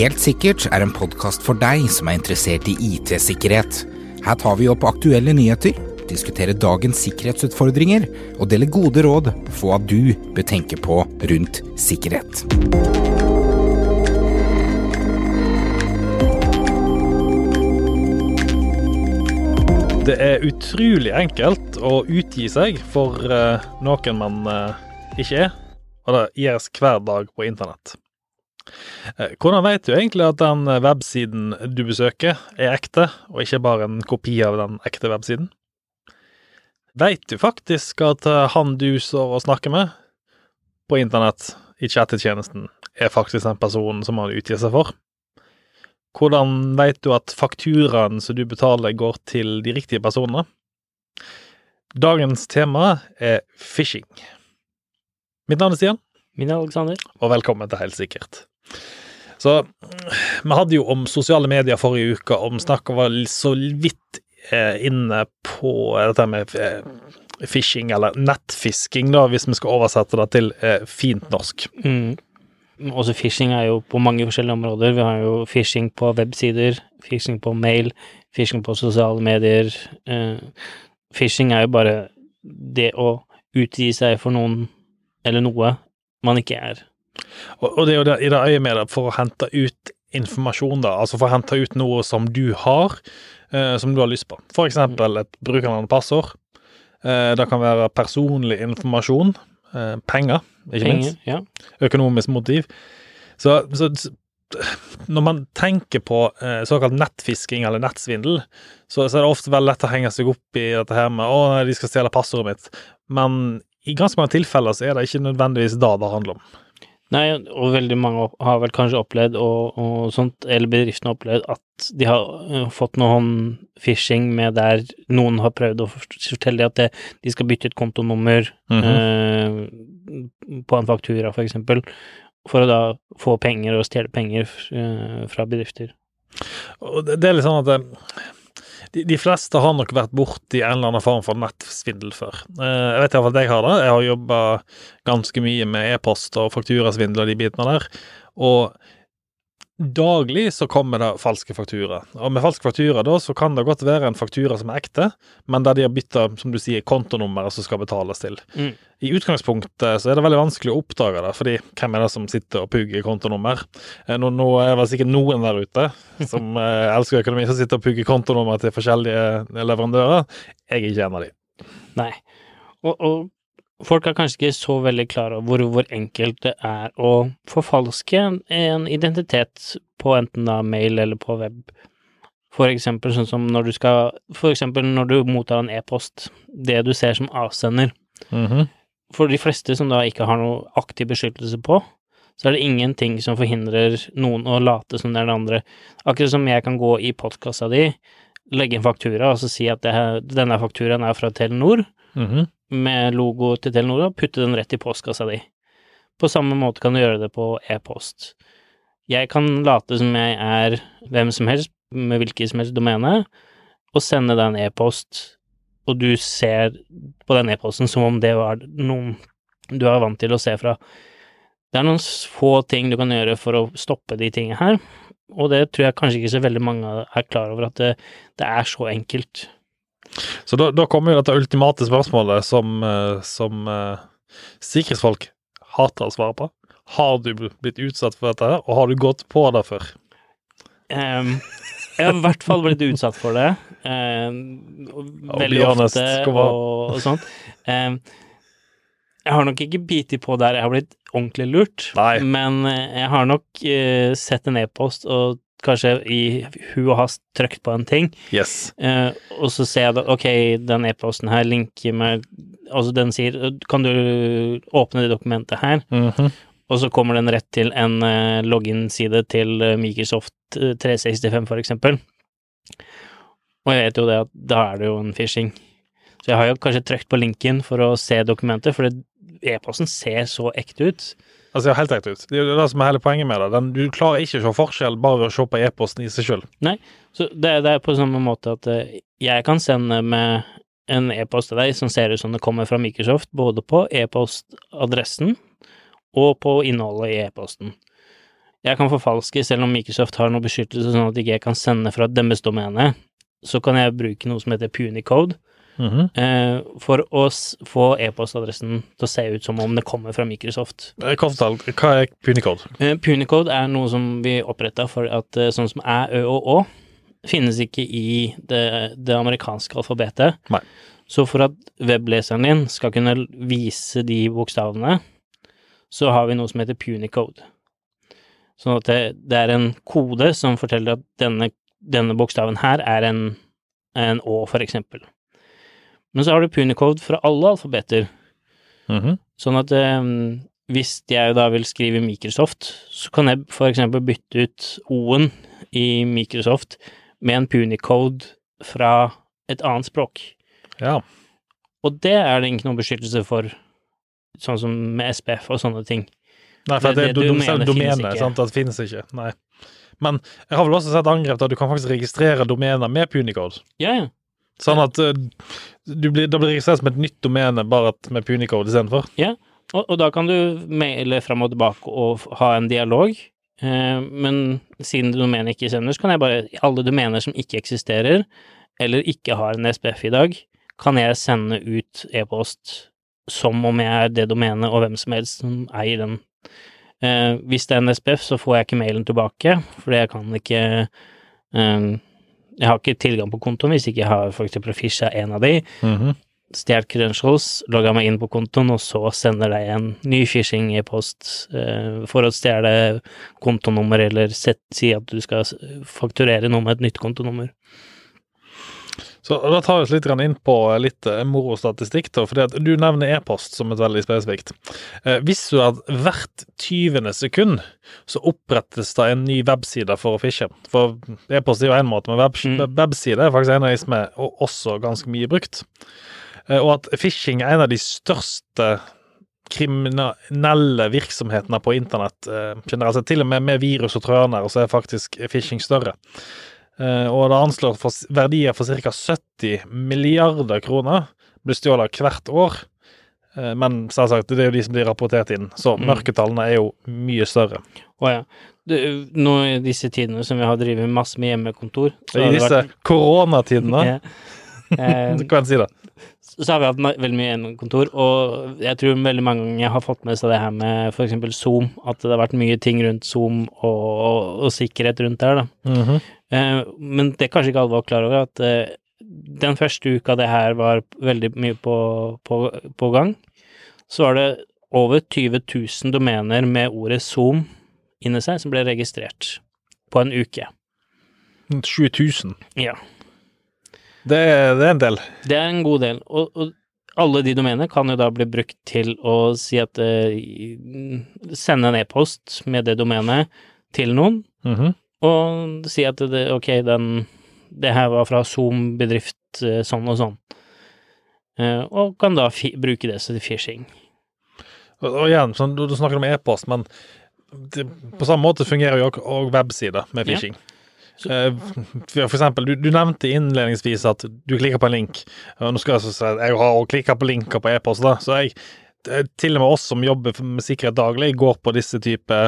Helt sikkert er en podkast for deg som er interessert i IT-sikkerhet. Her tar vi opp aktuelle nyheter, diskuterer dagens sikkerhetsutfordringer og deler gode råd for hva du bør tenke på rundt sikkerhet. Det er utrolig enkelt å utgi seg for eh, noen man eh, ikke er, og det gjøres hver dag på internett. Eh, hvordan vet du egentlig at den websiden du besøker, er ekte, og ikke bare en kopi av den ekte websiden? Vet du faktisk at eh, han du står og snakker med på internett, i chattetjenesten, er faktisk den personen som han utgir seg for? Hvordan vet du at fakturaen som du betaler, går til de riktige personene? Dagens tema er phishing. Mitt navn er Stian, Min er Alexander. og velkommen til Helt sikkert. Så vi hadde jo om sosiale medier forrige uke, vi snakka vel så vidt eh, inne på dette med eh, phishing, eller nettfisking, da, hvis vi skal oversette det til eh, fint norsk. Mm. Også phishing er jo på mange forskjellige områder. Vi har jo phishing på websider, phishing på mail, phishing på sosiale medier. Eh, phishing er jo bare det å utgi seg for noen eller noe man ikke er. Og, og det er jo det, i det øyet med det, for å hente ut informasjon, da, altså for å hente ut noe som du har, eh, som du har lyst på. For eksempel et brukernavn og passord. Eh, det kan være personlig informasjon, eh, penger, ikke minst. Ja. økonomisk motiv. Så, så når man tenker på eh, såkalt nettfisking eller nettsvindel, så, så er det ofte veldig lett å henge seg opp i dette her med 'Å, nei, de skal stjele passordet mitt'. Men i ganske mange tilfeller så er det ikke nødvendigvis da det handler om. Nei, og veldig mange har vel kanskje opplevd, og, og sånt, eller bedriftene har opplevd, at de har eh, fått noen phishing med der noen har prøvd å fortelle fortelle at det, de skal bytte et kontonummer eh, på en faktura, for eksempel, for å da få penger og stjele penger eh, fra bedrifter. Og det, det er litt sånn at eh, de, de fleste har nok vært borti en eller annen form for nettsvindel før. Eh, jeg vet iallfall at jeg har det. Jeg har jobba ganske mye med e-post og fakturasvindel og de bitene der. Og daglig så kommer det falske fakturaer. Og med falske fakturaer da, så kan det godt være en faktura som er ekte, men der de har bytta, som du sier, kontonummeret som skal betales til. Mm. I utgangspunktet så er det veldig vanskelig å oppdage det, fordi hvem er det som sitter og pugger kontonummer? Eh, Nå, nå er det sikkert noen der ute som eh, elsker økonomi, som sitter og pugger kontonummer til forskjellige leverandører. Jeg er ikke en av de. Nei. Og, og folk er kanskje ikke så veldig klar over hvor, hvor enkelt det er å forfalske en, en identitet på enten da mail eller på web. For eksempel sånn som når du skal For eksempel når du mottar en e-post, det du ser som avsender. Mhm. For de fleste som da ikke har noe aktiv beskyttelse på, så er det ingenting som forhindrer noen å late som det er det andre. Akkurat som jeg kan gå i postkassa di, legge en faktura og så si at det her, denne fakturaen er fra Telenor, Mhm. med logo til Telenor og putte den rett i postkassa di. På samme måte kan du gjøre det på e-post. Jeg kan late som jeg er hvem som helst med hvilket som helst domene, og sende deg en e-post, og du ser på den e-posten som om det var noen du er vant til å se fra. Det er noen få ting du kan gjøre for å stoppe de tingene her, og det tror jeg kanskje ikke så veldig mange er klar over, at det, det er så enkelt. Så da, da kommer jo dette ultimate spørsmålet som, eh, som uh, sikkerhetsfolk hater å svare på. Har du blitt utsatt for dette, og har du gått på det før? Um, jeg har i hvert fall blitt utsatt for det. Um, veldig ofte og, og sånt. Ehm, jeg har nok ikke bitt på der jeg har blitt ordentlig lurt, Nei. men eh, jeg har nok uh, sett en e-post og kanskje i hu og hast trykt på en ting, Yes. uh, og så ser jeg da ok, den e-posten her linker meg Altså, den sier kan du åpne det dokumentet her? Mhm. Og så kommer den rett til en uh, login-side til Microsoft eh, 365, for eksempel. Og jeg vet jo det at da er det jo en phishing. Så jeg har jo kanskje trykt på linken for å se dokumentet, for det- e-posten ser så ekte ut. Altså, ja, helt ekte ut. Det er det som er hele poenget med det. Den, du klarer ikke å se forskjell bare ved å se på e-posten i seg sjøl. Så det, det er på samme måte at eh, jeg kan sende med en e-post til deg som ser ut som det kommer fra Microsoft, både på e-postadressen og på innholdet i e-posten. jeg kan forfalske, selv om Microsoft har noe beskyttelse sånn at jeg ikke kan sende fra deres domene, så kan jeg bruke noe som heter Punicode, Eh, for å få e-postadressen til å se ut som om det kommer fra Microsoft. Eh, hva er Punicode? Eh, Punicode er noe som vi oppretta for at sånn som æ, ø og å finnes ikke i det, det amerikanske alfabetet. Nei. Så for at webleseren din skal kunne vise de bokstavene, så har vi noe som heter Punicode. Sånn at det, det er en kode som forteller at denne, denne bokstaven her er en, en Å, for eksempel. Men så har du Punicode fra alle alfabeter. Mhm. Sånn at um, hvis jeg da vil skrive Microsoft, så kan jeg eksempel bytte ut O-en i Microsoft med en Punicode fra et annet språk. Ja. Og det er det ikke noen beskyttelse for, sånn som med SPF og sånne ting. Nei, for Det- det, det det, domene, domene sant, det finnes ikke. Nei. Men jeg har vel også sett angrep der du kan faktisk registrere domener med Punicode. Ja, ja. Sånn at eh, blir, det blir registrert som et nytt domene, bare at med punikode istedenfor. Og, og da kan du maile fram og tilbake og ha en dialog. Eh, men siden domenet ikke sender, så kan jeg bare Alle domener som ikke eksisterer, eller ikke har en SPF i dag, kan jeg sende ut e-post som om jeg er det domenet, og hvem som helst som eier den. Eh, hvis det er en SPF, så får jeg ikke mailen tilbake, fordi jeg kan ikke Jeg har ikke tilgang på kontoen hvis ikke jeg har f.eks. fisha en av de Mhm. stjålet credentials, logga meg inn på kontoen, og så sender deg en ny phishing i post eh, for å stjele kontonummer, eller set, si at du skal fakturere noe med et nytt kontonummer. Så da tar vi oss litt inn på litt eh, morostatistikk, fordi du nevner e-post som et veldig spesifikt. Hvis visste du at hvert tyvende sekund så opprettes det en ny webside for å fishe? For e-post er jo én måte, men web, Mm. webside er faktisk en av de som er også ganske mye brukt. Eh, og at phishing er en av de største kriminelle virksomhetene på internett eh, generelt sett. Til og med med virus og trojanere så er faktisk phishing større. Eh, og det anslår for verdier for ca. 70 milliarder kroner blir stjålet hvert år. Eh, men selvsagt, det er jo de som blir rapportert inn, så Mm. mørketallene er jo mye større. Å ja. Du, nå i disse tidene som vi har drevet masse med hjemmekontor, så I disse vært koronatidene Ja. Eh, Du kan si det. så har vi hatt veldig mye hjemmekontor, og jeg tror veldig mange ganger har fått med seg det her med eksempel Zoom, at det har vært mye ting rundt Zoom og, og, og sikkerhet rundt der, da. Mhm. Eh, men det er kanskje ikke alle var klar over, at eh, den første uka det her var veldig mye på, på, på gang, så var det over 20 000 domener med ordet Zoom inni seg som ble registrert på en uke. 7000. Ja. Det det er en del. Det er en god del, og, og alle de domenene kan jo da bli brukt til å si at uh, Sende en e-post med det domenet til noen, Mhm. Og si at det, ok, den, det her var fra Zoom bedrift eh, sånn og sånn. Eh, og kan da bruke det til phishing. Og, igjen, sånn, du, du snakker om e-post, men det, på samme måte fungerer jo også- websider med phishing. Ja. for for eksempel, du, du nevnte innledningsvis at du klikker på en link. Nå skal jeg si at jeg har klikka på linker på e-post, så jeg til og med oss som jobber med sikkerhet daglig, går på disse type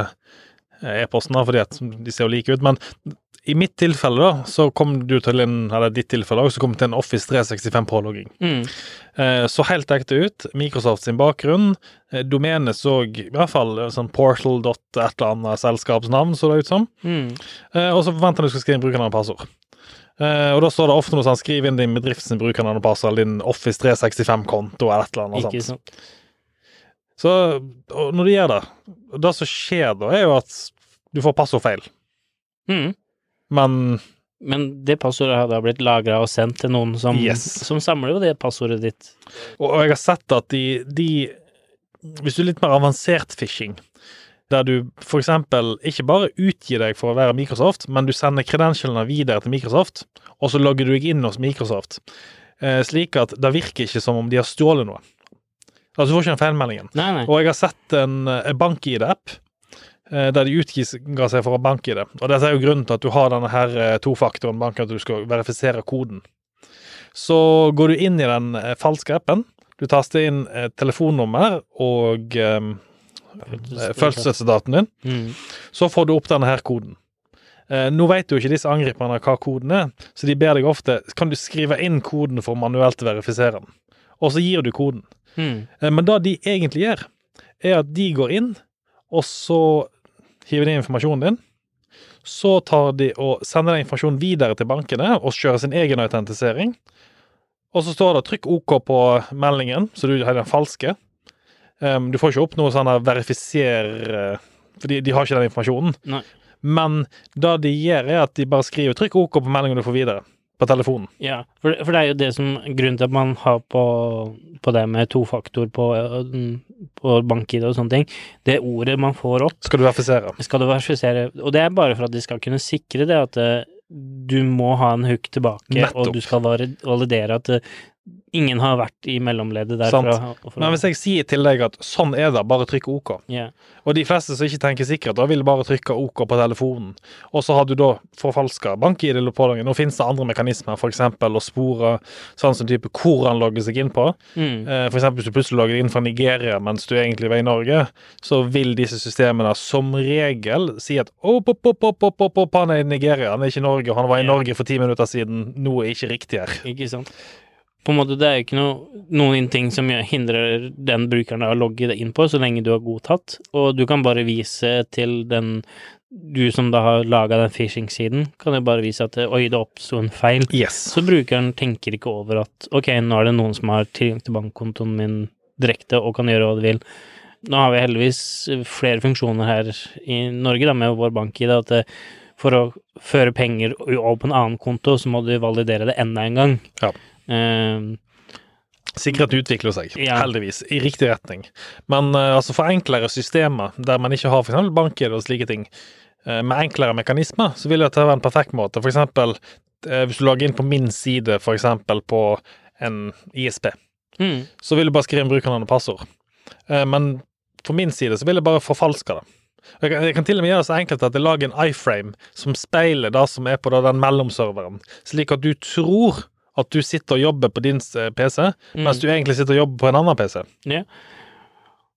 eh, e-posten, fordi at de ser jo like ut. Men i mitt tilfelle, da, så kom du til en Eller ditt tilfelle også, så kom til en Office 365-pålogging. Mm. Eh, Så helt ekte ut. Microsoft sin bakgrunn. Eh, Domenet så i hvert fall sånn portal. et eller annet selskapsnavn, så det ut som. Mm. Og så forventer du skal skrive inn brukernavn og passord. Uh, Og da står det ofte noe sånn skriv inn din bedrifts brukernavn og passord, eller din Office 365-konto eller et eller annet Ikke sant? sant. Så når du gjør det, det som skjer da, er jo at du får passordfeil. Mm. Men Men det passordet har da blitt lagra og sendt til noen som, Yes. som samler jo det passordet ditt. Og, og jeg har sett at de, de Hvis du er litt mer avansert phishing, der du eksempel ikke bare utgir deg for å være Microsoft, men du sender credentialene videre til Microsoft, og så logger du deg inn hos Microsoft, eh, slik at det virker ikke som om de har stjålet noe. Altså, du får ikke den feilmeldingen. Nei, nei. Og jeg har sett en, en bank-ID-app eh, der de utga seg for å bank-ID. Og dette er jo grunnen til at du har denne her eh, tofaktoren bank, at du skal verifisere koden. Så går du inn i den eh, falske appen. Du taster inn telefonnummer og eh, eh, fødselsdatoen din, Mm. så får du opp denne her koden. Eh, nå vet jo ikke disse angriperne hva koden er, så de ber deg ofte kan du skrive inn koden for å manuelt verifisere den. Og så gir du koden. Mm. Eh, men det de egentlig gjør, er at de går inn, og så hiver de informasjonen din. Så tar de og sender den informasjonen videre til bankene og kjører sin egen autentisering. Og så står det 'trykk OK' på meldingen, så du har den falske. Um, du får ikke opp noe sånn verifiser eh, For de, de har ikke den informasjonen. Nei. Men det de gjør, er at de bare skriver 'trykk OK' på meldingen du får videre. På telefonen. Ja, for, for det er jo det som grunnen til at man har på, på det med tofaktor på, øh, på bank-ID og sånne ting. Det ordet man får opp, Skal du verifisere. skal du verifisere. Og det er bare for at de skal kunne sikre det at øh, du må ha en hook tilbake, Nettopp. og du skal vali- validere at øh, ingen har vært i mellomleddet der. Sant. Men hvis jeg sier til deg at sånn er det, bare trykk OK. yeah. Og de fleste som ikke tenker sikkerhet, da vil bare trykke OK på telefonen. Og så har du da forfalska bank-ID eller deg. Nå finnes det andre mekanismer, f.eks. å spore sånn som type hvor han logger seg inn på. Mm. F.eks. For eksempel hvis du plutselig logger inn fra Nigeria mens du egentlig var i Norge, så vil disse systemene som regel si at opp, opp, opp, opp, opp, opp, opp, han er i Nigeria, han er ikke i Norge, han var i yeah. Norge for ti minutter siden, noe er ikke riktig her. Ikke sant. På en måte, det er jo ikke noe, noen ting som hindrer den brukeren å logge inn på, så lenge du har godtatt, og du kan bare vise til den du som da har laga den phishing-siden, kan jo bare vise at oi, det oppsto en feil. Yes. Så brukeren tenker ikke over at ok, nå er det noen som har tilgang til bankkontoen min direkte og kan gjøre hva de vil. Nå har vi heldigvis flere funksjoner her i Norge da, med vår bank-ID, at for å føre penger over på en annen konto, så må du validere det enda en gang. Ja. Eh, Sikkerhet utvikler seg, Ja. heldigvis, i riktig retning. Men uh, altså for enklere systemer, der man ikke har f.eks. banker og slike ting, uh, med enklere mekanismer, så vil dette være en perfekt måte. For eksempel eh, hvis du logger inn på min side, eksempel på en ISP, mm, så vil du bare skrive inn brukernavn og passord. Uh, Men for min side så vil jeg bare forfalske det. Jeg kan, jeg kan til og med gjøre det så enkelt at jeg lager en iframe som speiler det som er på da den mellomserveren, slik at du tror at du sitter og jobber på din eh, PC, mm. mens du egentlig sitter og jobber på en annen PC.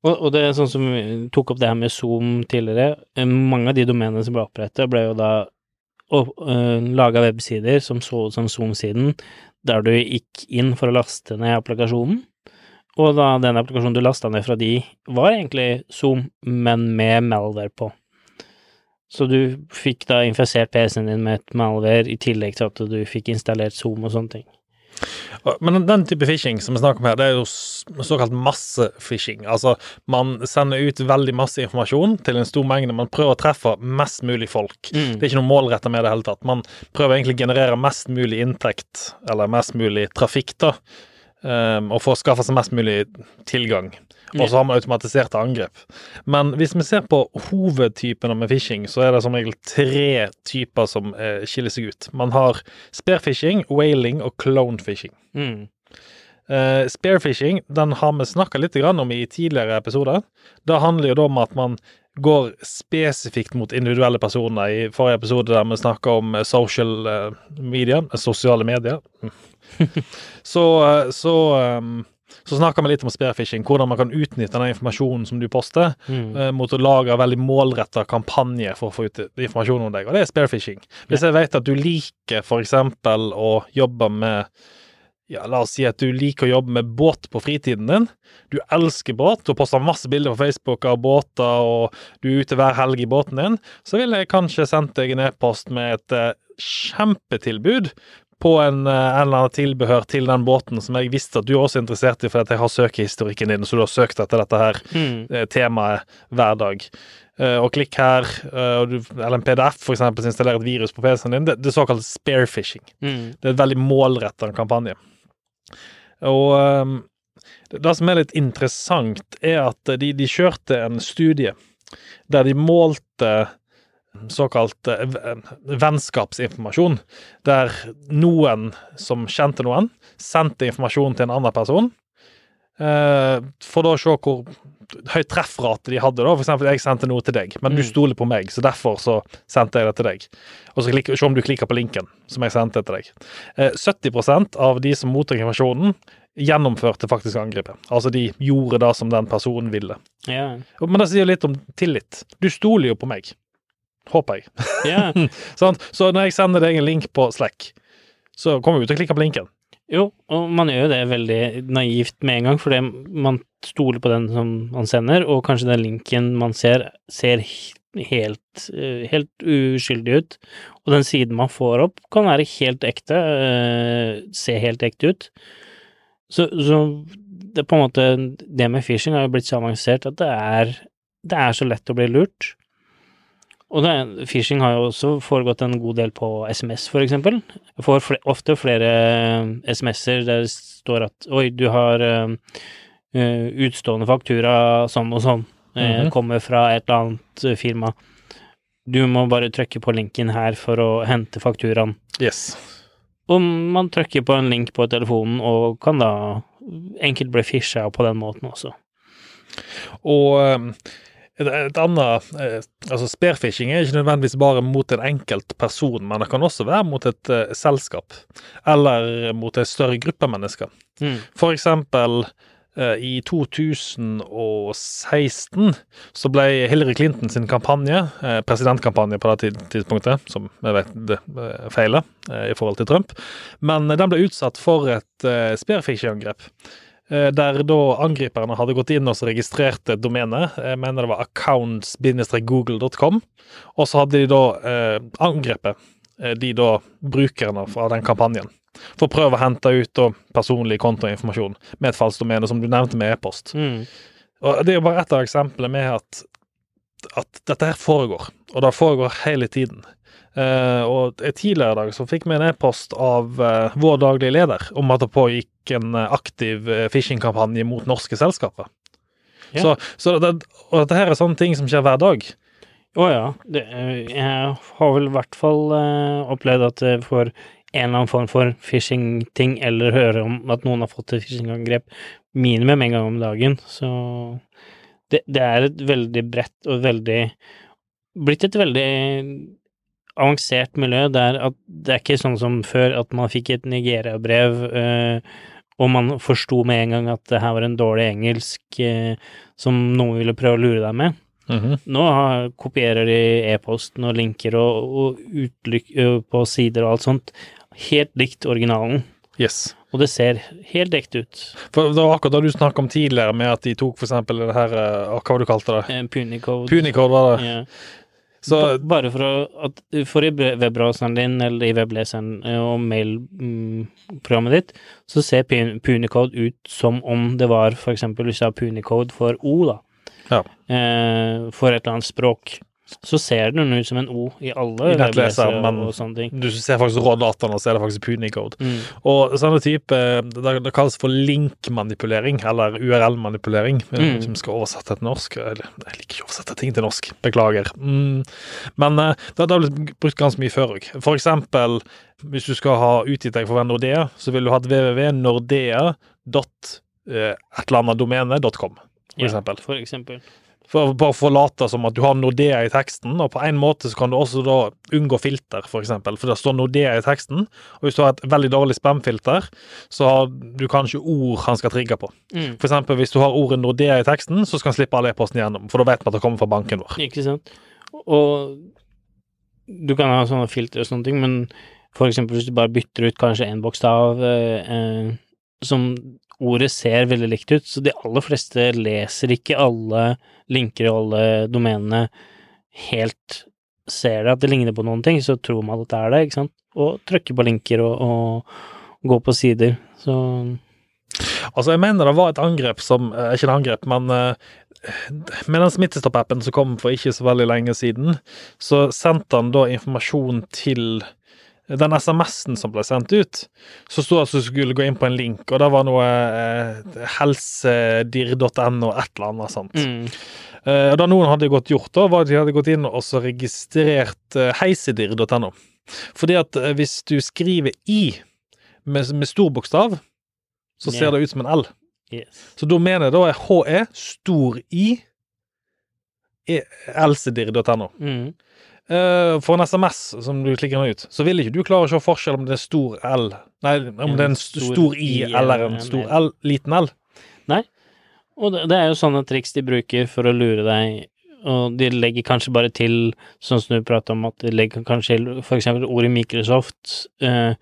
Og, og det er sånn som vi tok opp det her med Zoom tidligere. eh, Mange av de domenene som ble opprettet, ble jo da uh, laga websider som så ut som Zoom-siden, der du gikk inn for å laste ned applikasjonen. Og da den applikasjonen du lasta ned fra de, var egentlig Zoom, men med malware på. Så du fikk da infisert PC-en din med et malware, i tillegg til at du fikk installert Zoom og sånne ting. Men den type phishing som vi snakker om her, det er jo såkalt såkalt massefishing. Altså, man sender ut veldig masse informasjon til en stor mengde. Man prøver å treffe mest mulig folk. Mm. Det er ikke noe målretta med det hele tatt. Man prøver egentlig å generere mest mulig inntekt, eller mest mulig trafikk, da, um, og få skaffa seg mest mulig tilgang. Og så har man automatiserte angrep. Men hvis vi ser på hovedtypene med phishing, så er det som regel tre typer som eh, skiller seg ut. Man har spearfishing, whaling og clone-fishing. Mm. Eh, spearfishing den har vi snakka litt grann om i tidligere episoder. Det handler jo om at man går spesifikt mot individuelle personer. I forrige episode der vi snakka om eh, social eh, media, eh, sosiale medier. så så, um, så snakka vi litt om spearfishing, hvordan man kan utnytte den informasjonen som du poster, Mm. eh, mot å lage veldig målretta kampanje for å få ut informasjon om deg, og det er spearfishing. Hvis jeg vet at du liker eksempel å jobbe med ja, la oss si at du liker å jobbe med båt på fritiden din. Du elsker båt, du poster masse bilder på Facebook av båter, og du er ute hver helg i båten din. Så ville jeg kanskje sendt deg en e-post med et eh, kjempetilbud på en, eh, en eller annen tilbehør til den båten som jeg visste at du er også interessert i, fordi jeg har søkehistorikken din, så du har søkt etter dette her Mm. temaet hver dag. Eh, og klikk her, og du, eller en PDF for eksempel, som installerer et virus på PC-en din. Det, det er såkalt spearfishing. Mm. Det er et veldig målretta kampanje. Og det, det som er litt interessant, er at de, de kjørte en studie der de målte såkalt eh, vennskapsinformasjon, der noen som kjente noen, sendte informasjon til en annen person, eh, for da å se hvor høy treffrate de hadde. da, For eksempel, jeg sendte noe til deg, men du Mm. stoler på meg, så derfor så sendte jeg det til deg. Og så klikk, se om du klikker på linken som jeg sendte til deg. Eh, 70% av de som mottok informasjonen, gjennomførte faktisk angrepet. Altså, de gjorde det som den personen ville. Ja. Men det sier litt om tillit. Du stoler jo på meg. Håper jeg. Yeah. Så når jeg sender deg en link på Slack, så kommer du til å klikke på linken. Jo, og man gjør jo det veldig naivt med en gang, fordi man stoler på den som man sender, og kanskje den linken man ser, ser helt, eh, helt uskyldig ut. Og den siden man får opp, kan være helt ekte, eh, se helt ekte ut. Så, så det på en måte Det med phishing har jo blitt så avansert at det er, det er så lett å bli lurt. Og det, phishing har jo også foregått en god del på SMS, for eksempel. Jeg får fl ofte flere SMS-er der det står at oi, du har uh, utstående faktura sånn og sånn, mm -hmm. kommer fra et eller annet firma. Du må bare trykke på linken her for å hente fakturaen. Yes. Og man trykker på en link på telefonen og kan da enkelt bli fisha på den måten også. Og et, et annet eh, Altså, spearfishing er ikke nødvendigvis bare mot en enkelt person, men det kan også være mot et eh, selskap, eller mot en større gruppe mennesker. Mm. For eksempel uh, i 2016 så ble Hillary Clinton sin kampanje, uh, presidentkampanje på det tidspunktet, som jeg vet det feiler i forhold til Trump, men den ble utsatt for et spearfishing-angrep. Eh, der da angriperne hadde gått inn og registrert et domene, jeg mener det var accounts-google.com, og så hadde de da eh, angrepet eh, de da brukerne fra den kampanjen. For å prøve å hente ut da personlig kontoinformasjon med et falskt domene, som du nevnte med e-post. Mm. Og Det er jo bare ett av eksemplene med at, at dette her foregår, og det foregår hele tiden. Uh, og Tidligere i dag så fikk vi en e-post av uh, vår daglige leder om at det pågikk en uh, aktiv phishing-kampanje mot norske selskaper. Ja. Så, så det, og dette her er sånne ting som skjer hver dag. Å ja. Det, jeg har vel i hvert fall opplevd at jeg får en eller annen form for phishing-ting, eller høre om at noen har fått et phishing-angrep minimum en gang om dagen. Så det, det er et veldig bredt og veldig Blitt et veldig avansert miljø der at det er ikke sånn som før, at man fikk et Nigeria-brev, eh, og man forsto med en gang at det her var en dårlig engelsk eh, som noen ville prøve å lure deg med. Mm -hmm. Nå har, kopierer de e-posten og linker og, og uttrykk på sider og alt sånt helt likt originalen. Yes. Og det ser helt ekte ut. For Det var akkurat da du snakket om tidligere, med at de tok for eksempel det her Hva var det du kalte det? Punicode. Punicode var det. Ja. Så, Bare for å at For i webbrowseren din eller i webleseren og mailprogrammet ditt, så ser Punicode ut som om det var eksempel hvis du har Punicode for O, da. Ja. Eh, for et eller annet språk så ser den ut som en O i alle I nettleseren, men og sånne ting. du ser faktisk dataen, og så er det faktisk Punicode. Mm. Og sånne type Det, det kalles for link-manipulering, eller URL-manipulering, Mm. som skal oversette til norsk. Eller, jeg liker ikke å oversette ting til norsk, beklager. Mm. Men eh, det, det har blitt brukt ganske mye før òg. For eksempel, hvis du skal ha utgitt deg for Nordea, så vil du ha et www.nordea.etlanderdomene.com, for Ja, eksempel. for eksempel. For, bare for å late som at du har Nordea i teksten, og på en måte så kan du også da unngå filter, for eksempel, for det står Nordea i teksten, og hvis du har et veldig dårlig spamfilter, så har du kanskje ord han skal trigge på. Mm. Eksempel hvis du har ordet Nordea i teksten, så skal han slippe all e-posten igjennom, for da vet vi at det kommer fra banken vår. Ikke sant? Og du kan ha sånne filtre og sånne ting, men eksempel hvis du bare bytter ut kanskje en bokstav eh, eh, som ordet ser veldig likt ut, så de aller fleste leser ikke alle linker og alle domenene helt ser det at det ligner på noen ting, så tror man at det er det, ikke sant? Og trykker på linker og, og går på sider. Så Altså, jeg mener det var et angrep som eh, Ikke et angrep, men eh, med den Smittestopp-appen som kom for ikke så veldig lenge siden, så sendte han da informasjon til den SMS-en som ble sendt ut, så sto det at du skulle gå inn på en link, og det var noe eh, helsedir.no, et eller annet sånt. mm, Eh, og det noen hadde gått gjort, da, var at de hadde gått inn og så registrert eh, heisedir.no. Fordi at eh, hvis du skriver i med, med stor bokstav, så ser yeah. det ut som en L. yes. Så domenet da er HE, stor I, helsedyr.no. elsedir.no. Mm, eh, for en SMS som du klikker nå ut, så vil ikke du klare å se forskjell om det er stor L Nei, om det er en st- stor I eller en stor L, liten L. Nei. Og det, det er jo sånne triks de bruker for å lure deg, og de legger kanskje bare til, sånn som du prater om, at de legger kanskje for eksempel ordet Microsoft, eh,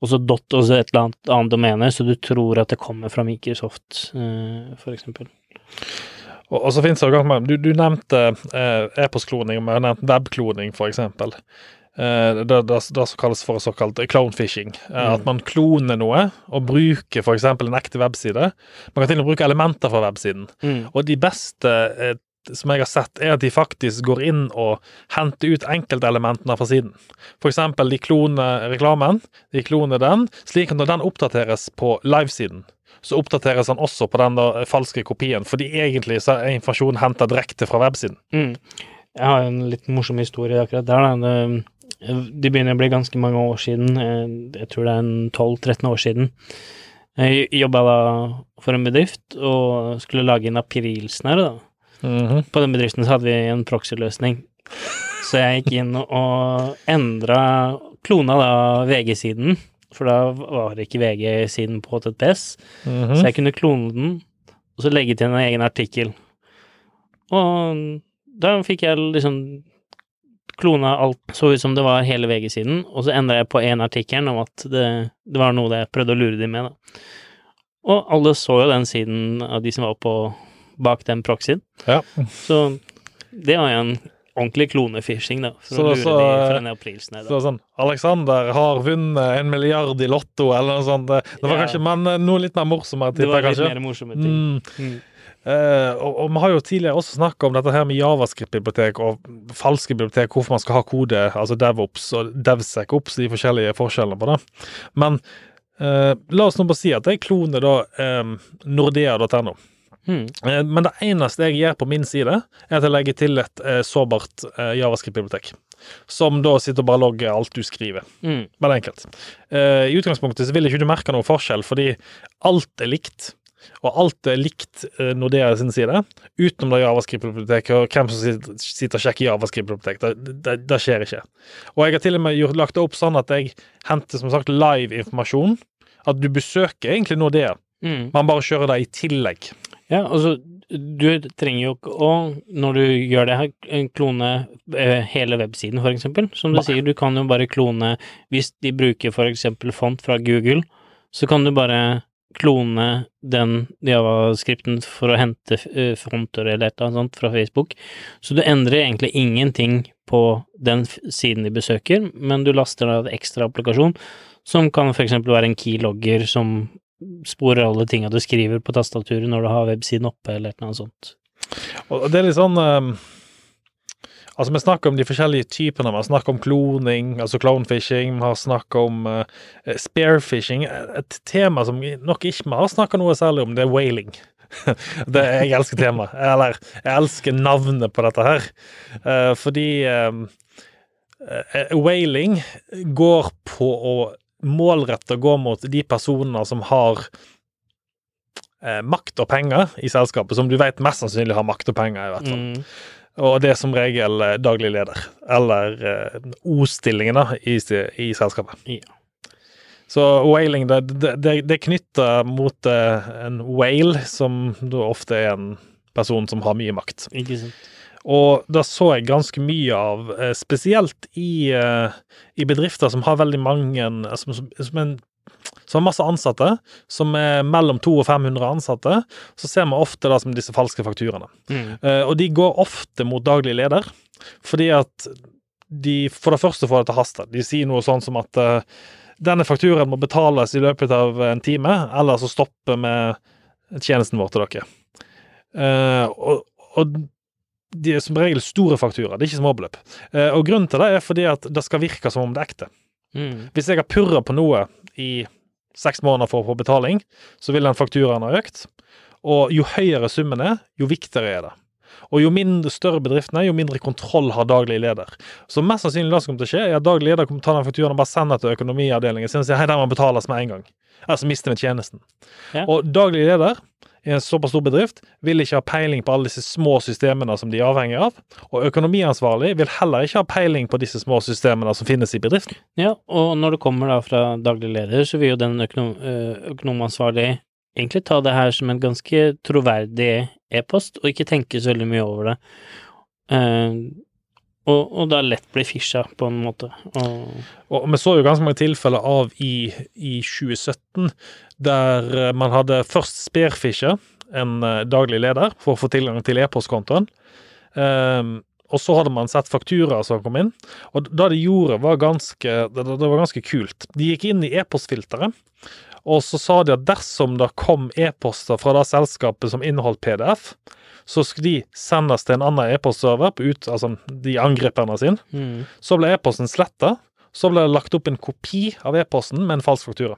og så dot og så et eller annet annet domene, så du tror at det kommer fra Microsoft, eh, for eksempel. Og, og så finnes det jo ganger Du, du nevnte eh, e-postkloning, og vi har nevnt webkloning, eksempel. Eh, det, det, det som kalles for såkalt clonefishing. Eh, Mm. At man kloner noe og bruker f.eks. en ekte webside. Man kan til og med bruke elementer fra websiden. Mm. Og de beste som jeg har sett, er at de faktisk går inn og henter ut enkeltelementene fra siden. For eksempel, de kloner reklamen, de kloner den, slik at når den oppdateres på livesiden, så oppdateres han også på den da, falske kopien, fordi egentlig så er informasjonen henta direkte fra websiden. Mm. Jeg har en litt morsom historie akkurat der. Da. Det, begynner å bli ganske mange år siden. eh, Jeg tror det er en 12-13 år siden. Jeg jobba da for en bedrift og skulle lage en aprilsnarr, da. Mhm. På den bedriften så hadde vi en proxy-løsning. Så jeg gikk inn og endra Klona da VG-siden, for da var ikke VG-siden på HTTPS. -hmm. Så jeg kunne klone den, og så legge til en egen artikkel. Og da fikk jeg liksom klona alt så ut som det var hele VG-siden, og så endra jeg på én artikkel om at det, det var noe jeg prøvde å lure dem med, da. Og alle så jo den siden av de som var på bak den proxyen. Ja. Så det var jo en ordentlig klonefishing, da, for Så å lure så, de for en Da. Så sånn Alexander har vunnet en milliard i Lotto, eller noe sånt. Det det var Ja. kanskje men eh, noe litt mer morsommere, Det var tipper jeg litt kanskje. mer morsomme ting. Mm. Mm. Uh, og, og vi har jo tidligere også snakka om dette her med javascript-bibliotek og falske bibliotek, hvorfor man skal ha kode, altså DevOps og DevSecOps, de forskjellige forskjellene på det. Men uh, la oss nå bare si at jeg kloner da um, nordea.no. Mm. Eh, Men det eneste jeg gjør på min side, er at jeg legger til et eh, sårbart eh, javascript-bibliotek. Som da sitter og bare logger alt du skriver. Mm. Bare enkelt. I utgangspunktet så vil ikke du merke noen forskjell, fordi alt er likt. Og alt er likt Nordea sin side, utenom det javascript-biblioteket og hvem som sitter, sitter og sjekker javascript-bibliotek. Det, det, det skjer ikke. Og jeg har til og med gjort, lagt det opp sånn at jeg henter som sagt live informasjon. At du besøker egentlig Nordea, Mm. man bare kjører det i tillegg. Ja, altså, du trenger jo ikke å, når du gjør det her, klone eh, hele websiden, for eksempel. Som du Nei. sier, du kan jo bare klone Hvis de bruker for eksempel font fra Google, så kan du bare klone den javascripten for å hente eh, fonter eller et eller annet sånt fra Facebook. Så du endrer egentlig ingenting på den siden de besøker, men du laster da en ekstra applikasjon, som kan for eksempel være en keylogger som sporer alle tinga du skriver på tastaturet når du har websiden oppe, eller noe sånt. Og det er litt sånn um, Altså, vi snakker om de forskjellige typene. Vi har snakket om kloning, altså clonefishing. Vi har snakket om uh, spearfishing. Et tema som nok ikke vi har snakket noe særlig om, det er whaling. det, jeg elsker temaet. Eller, jeg elsker navnet på dette her. Uh, fordi um, uh, whaling går på å målrette gå mot de personer som har eh, makt og penger i selskapet, som du vet mest sannsynlig har makt og penger, i hvert fall. Mm. Og det er som regel eh, daglig leder, eller eh, O-stillingen da, i, i selskapet. Ja. Så whaling, det, det, det, det er knytta mot eh, en whale, som da ofte er en person som har mye makt. Ikke sant. Og da så jeg ganske mye av, eh, spesielt i, eh, i bedrifter som har veldig mange Som, som, som, en, som har masse ansatte, som er mellom 200 og 500 ansatte, så ser vi ofte da som disse falske fakturaene. Mm. Eh, og de går ofte mot daglig leder, fordi at de for det første får det til haste. De sier noe sånn som at eh, denne fakturaen må betales i løpet av en time, eller så stopper vi tjenesten vår til dere. Uh, og, og de er som regel store fakturaer, det er ikke småbeløp. Eh, og grunnen til det er fordi at det skal virke som om det er ekte. Mm. Hvis jeg har purra på noe i seks måneder for å få betaling, så vil den fakturaen ha økt. Og jo høyere summen er, jo viktigere er det. Og jo mindre større bedriften er, jo mindre kontroll har daglig leder. Så mest sannsynlig det som kommer til å skje, er at daglig leder kommer til å ta den fakturaen og bare sende den til økonomiavdelingen sin og si hei, den må betales med en gang. Ellers mister vi tjenesten. Ja. Og daglig leder i en såpass stor bedrift vil ikke ha peiling på alle disse små systemene som de er avhengig av, og økonomiansvarlig vil heller ikke ha peiling på disse små systemene som finnes i bedriften. Ja, og når det kommer da fra daglig leder, så vil jo den økonom, øh, økonomansvarlig egentlig ta det her som en ganske troverdig e-post, og ikke tenke så veldig mye over det. Og, og da lett bli fisha, på en måte. Og, Og vi så jo ganske mange tilfeller av i, i 2017 der eh, man hadde først spearfisha en eh, daglig leder for å få tilgang til e-postkontoen. Um, og så hadde man sett fakturaer som kom inn, og da de gjorde, var ganske, det, det var ganske kult. De gikk inn i e-postfilteret, og så sa de at dersom det kom e-poster fra det selskapet som inneholdt PDF, så skulle de sendes til en annen e-postserver, altså de angriperne sine. mm, Så ble e-posten sletta. Så ble det lagt opp en kopi av e-posten med en falsk faktura.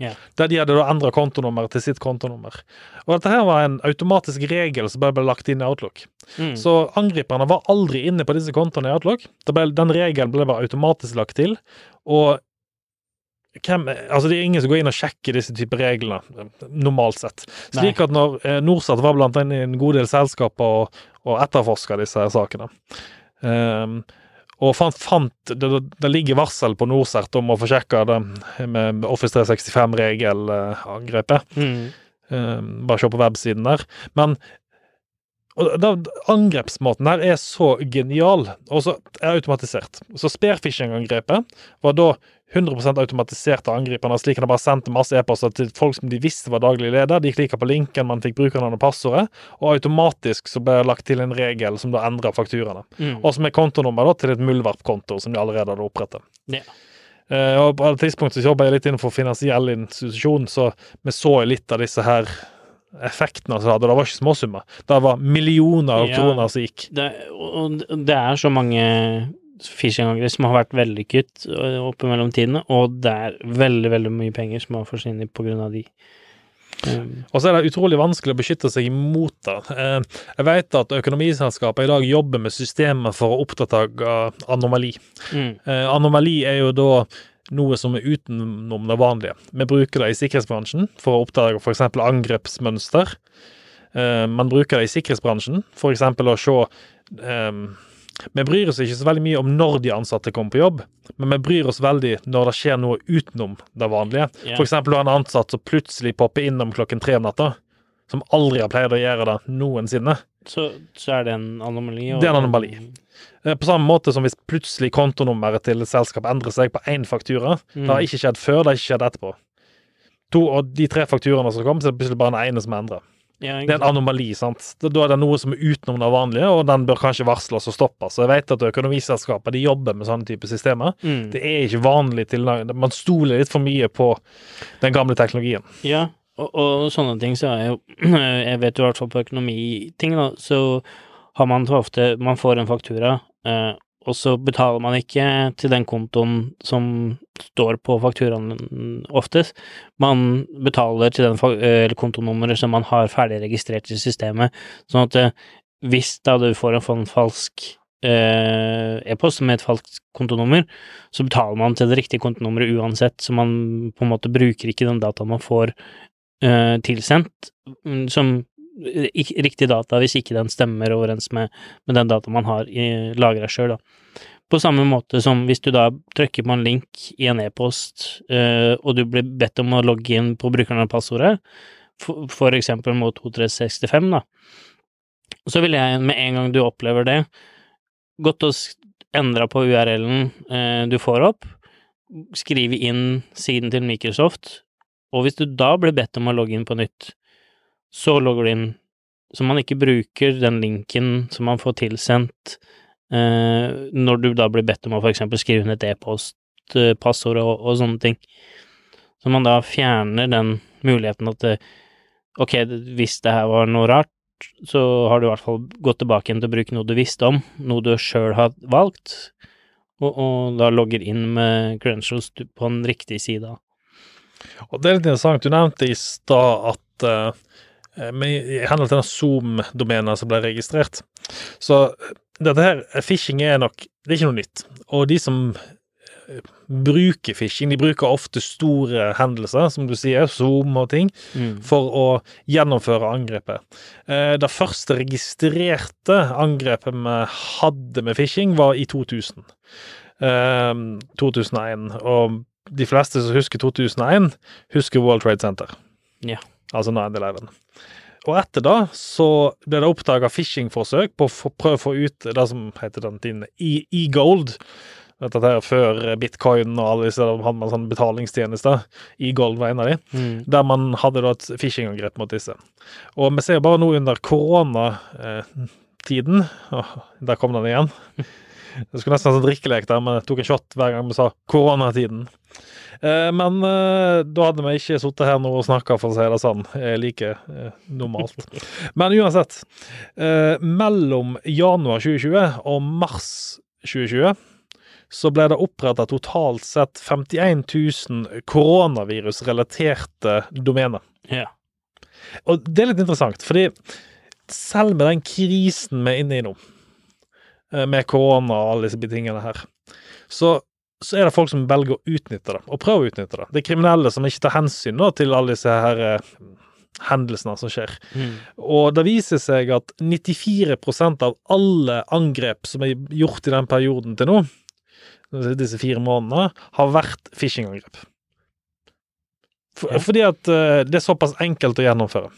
Yeah. Der de hadde da endra kontonummeret til sitt kontonummer. Og dette her var en automatisk regel som bare ble lagt inn i Outlook. mm, Så angriperne var aldri inne på disse kontoene i Outlook. Ble, den regelen ble bare automatisk lagt til. Og hvem, altså det er ingen som går inn og sjekker disse typer reglene, normalt sett. Slik at når eh, Norsat var blant i en god del selskaper og, og etterforska disse sakene. um, og fant, fant det, det, ligger varsel på Norsert om å få sjekka det med Office 365-regelangrepet. mm, Um, bare se på websiden der. Men da, angrepsmåten her er så genial, og så er automatisert. Så spearfishing-angrepet var da 100 automatisert av angriperne, slik at de bare sendte masse e-poster til folk som de visste var daglig leder. De klikka på linken, man fikk brukernavn og passordet, og automatisk så ble det lagt til en regel som da endra fakturaene. mm. Og som er kontonummer da, til et muldvarpkonto som de allerede hadde opprettet. Ja. Uh, og på et tidspunkt så jobba jeg litt innenfor finansiell institusjon, så vi så litt av disse her effektene hadde. Det var ikke småsummer. Det var millioner av Ja. kroner som gikk. det, og det er så mange phishing-angrep som har vært vellykket opp oppe mellom tidene, og det er veldig, veldig mye penger som har forsvunnet på grunn av de. Um, Og så er det utrolig vanskelig å beskytte seg imot det. Eh, Jeg vet at økonomiselskaper i dag jobber med systemer for å oppdage anomali. mm, Eh, anomali er jo da noe som er utenom det vanlige. Vi bruker det i sikkerhetsbransjen for å oppdage f.eks. angrepsmønster. Eh, man bruker det i sikkerhetsbransjen, f.eks. å se eh, Vi bryr oss ikke så veldig mye om når de ansatte kommer på jobb, men vi bryr oss veldig når det skjer noe utenom det vanlige. Yeah. For eksempel du har en ansatt som plutselig popper innom klokken tre om natta, som aldri har pleid å gjøre det noensinne. så, så er det en anomali. og- Det er en anomali. Eh, På samme måte som hvis plutselig kontonummeret til et selskap endrer seg på én faktura. Mm. Det har ikke skjedd før, det har ikke skjedd etterpå. To, av de tre fakturaene som kom, så er det plutselig bare den ene som er endret. Ja, Det er en anomali, sant. Da er det noe som er utenom det vanlige, og den bør kanskje varsles og stoppes. Jeg vet at økonomiselskaper de jobber med sånne type systemer. Mm. Det er ikke vanlig til Man stoler litt for mye på den gamle teknologien. Ja, og, og sånne ting så er jo Jeg vet jo i hvert fall på økonomiting, da, så har man ofte Man får en faktura, eh, og så betaler man ikke til den kontoen som står på fakturaen oftest. Man betaler til den kontonummeret som man har ferdig registrert i systemet, sånn at eh, hvis da du får en falsk eh, e-post med et falskt kontonummer, så betaler man til det riktige kontonummeret uansett, så man på en måte bruker ikke den dataen man får eh, tilsendt mm, som riktig data hvis ikke den stemmer overens med, med den data man har lagra sjøl. På samme måte som hvis du da trykker på en link i en e-post, eh, og du blir bedt om å logge inn på brukeren av passordet, for, for eksempel mot 2365, da, så vil jeg med en gang du opplever det, godt og s- endra på URL-en eh, du får opp, skrive inn siden til Microsoft, og hvis du da blir bedt om å logge inn på nytt, så logger du inn, så man ikke bruker den linken som man får tilsendt eh, når du da blir bedt om å for eksempel skrive inn et e-post, eh, og, og sånne ting. Så man da fjerner den muligheten at det, ok, hvis det her var noe rart, så har du i hvert fall gått tilbake igjen til å bruke noe du visste om, noe du sjøl har valgt, og, og da logger inn med credentials på den riktige sida. Og det er litt interessant. Du nevnte i stad at eh, med, i henhold til den Zoom-domenet som ble registrert Så dette her, phishing er nok Det er ikke noe nytt. Og de som eh, bruker phishing. De bruker ofte store hendelser, som du sier, Zoom og ting, Mm. for å gjennomføre angrepet. Eh, Det første registrerte angrepet vi hadde med phishing, var i 2000. Eh, 2001. Og de fleste som husker 2001, husker World Trade Center. Ja. Altså 9-11. Og etter da så ble det oppdaga phishing-forsøk på å prøve å få ut det som heter den tiden E- e-gold. Dette her før bitcoin og alle disse hadde man sånne betalingstjenester. E-gold var en av de. Mm. Der man hadde da et phishing-angrep mot disse. Og vi ser bare nå under koronatiden Åh, Der kom den igjen. Det skulle nesten vært en drikkelek der, men jeg tok en shot hver gang vi sa koronatiden. Eh, men eh, da hadde vi ikke sittet her nå og snakka, for å si det sånn, eh, like normalt. Men uansett. Eh, mellom januar 2020 og mars 2020 så ble det oppretta totalt sett 51 000 koronavirusrelaterte domener. Yeah. Og det er litt interessant, fordi selv med den krisen vi er inne i nå, med korona og alle disse tingene her, så, så er det folk som velger å utnytte det, og prøver å utnytte det. Det er kriminelle som ikke tar hensyn da, til alle disse her eh, hendelsene som skjer. Mm. Og det viser seg at 94% av alle angrep som er gjort i den perioden til nå, disse fire månedene, har vært phishing-angrep. For, Ja. Fordi at eh, det er såpass enkelt å gjennomføre.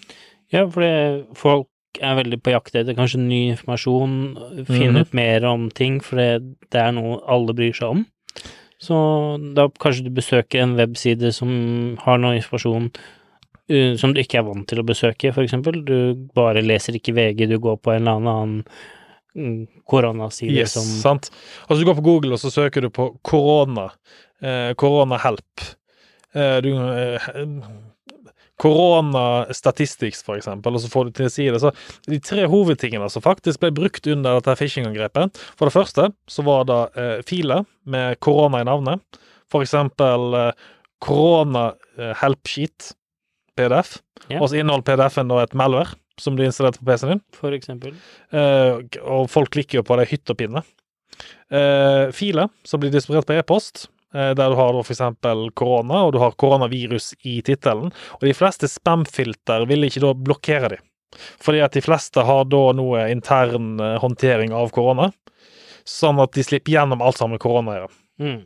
Ja, for det, folk er veldig på jakt etter kanskje ny informasjon, finne Mhm. ut mer om ting, for det, det er noe alle bryr seg om. Så da kanskje du besøker en webside som har noe informasjon uh, som du ikke er vant til å besøke, eksempel. Du bare leser ikke VG, du går på en eller annen mm, koronaside Yes, som sant? Altså du går på Google, og så søker du på korona. Eh, Koronahelp. Eh, du eh, Korona statistics, for eksempel, og så får du til å si det. Så de tre hovedtingene som faktisk ble brukt under dette phishing-angrepet For det første så var det eh, filer med korona i navnet. For eksempel eh, PDF. Ja. Og så inneholder PDF-en da et malware som blir installerte på PC-en din. for eksempel. Eh, og folk klikker jo på det hytt og pinne. Eh, filer som blir distribuert på e-post, der du har da eksempel korona, og du har koronavirus i tittelen. Og de fleste spamfilter vil ikke da blokkere de. Fordi at de fleste har da noe intern eh, håndtering av korona, sånn at de slipper gjennom alt sammen med korona gjøre. Mm.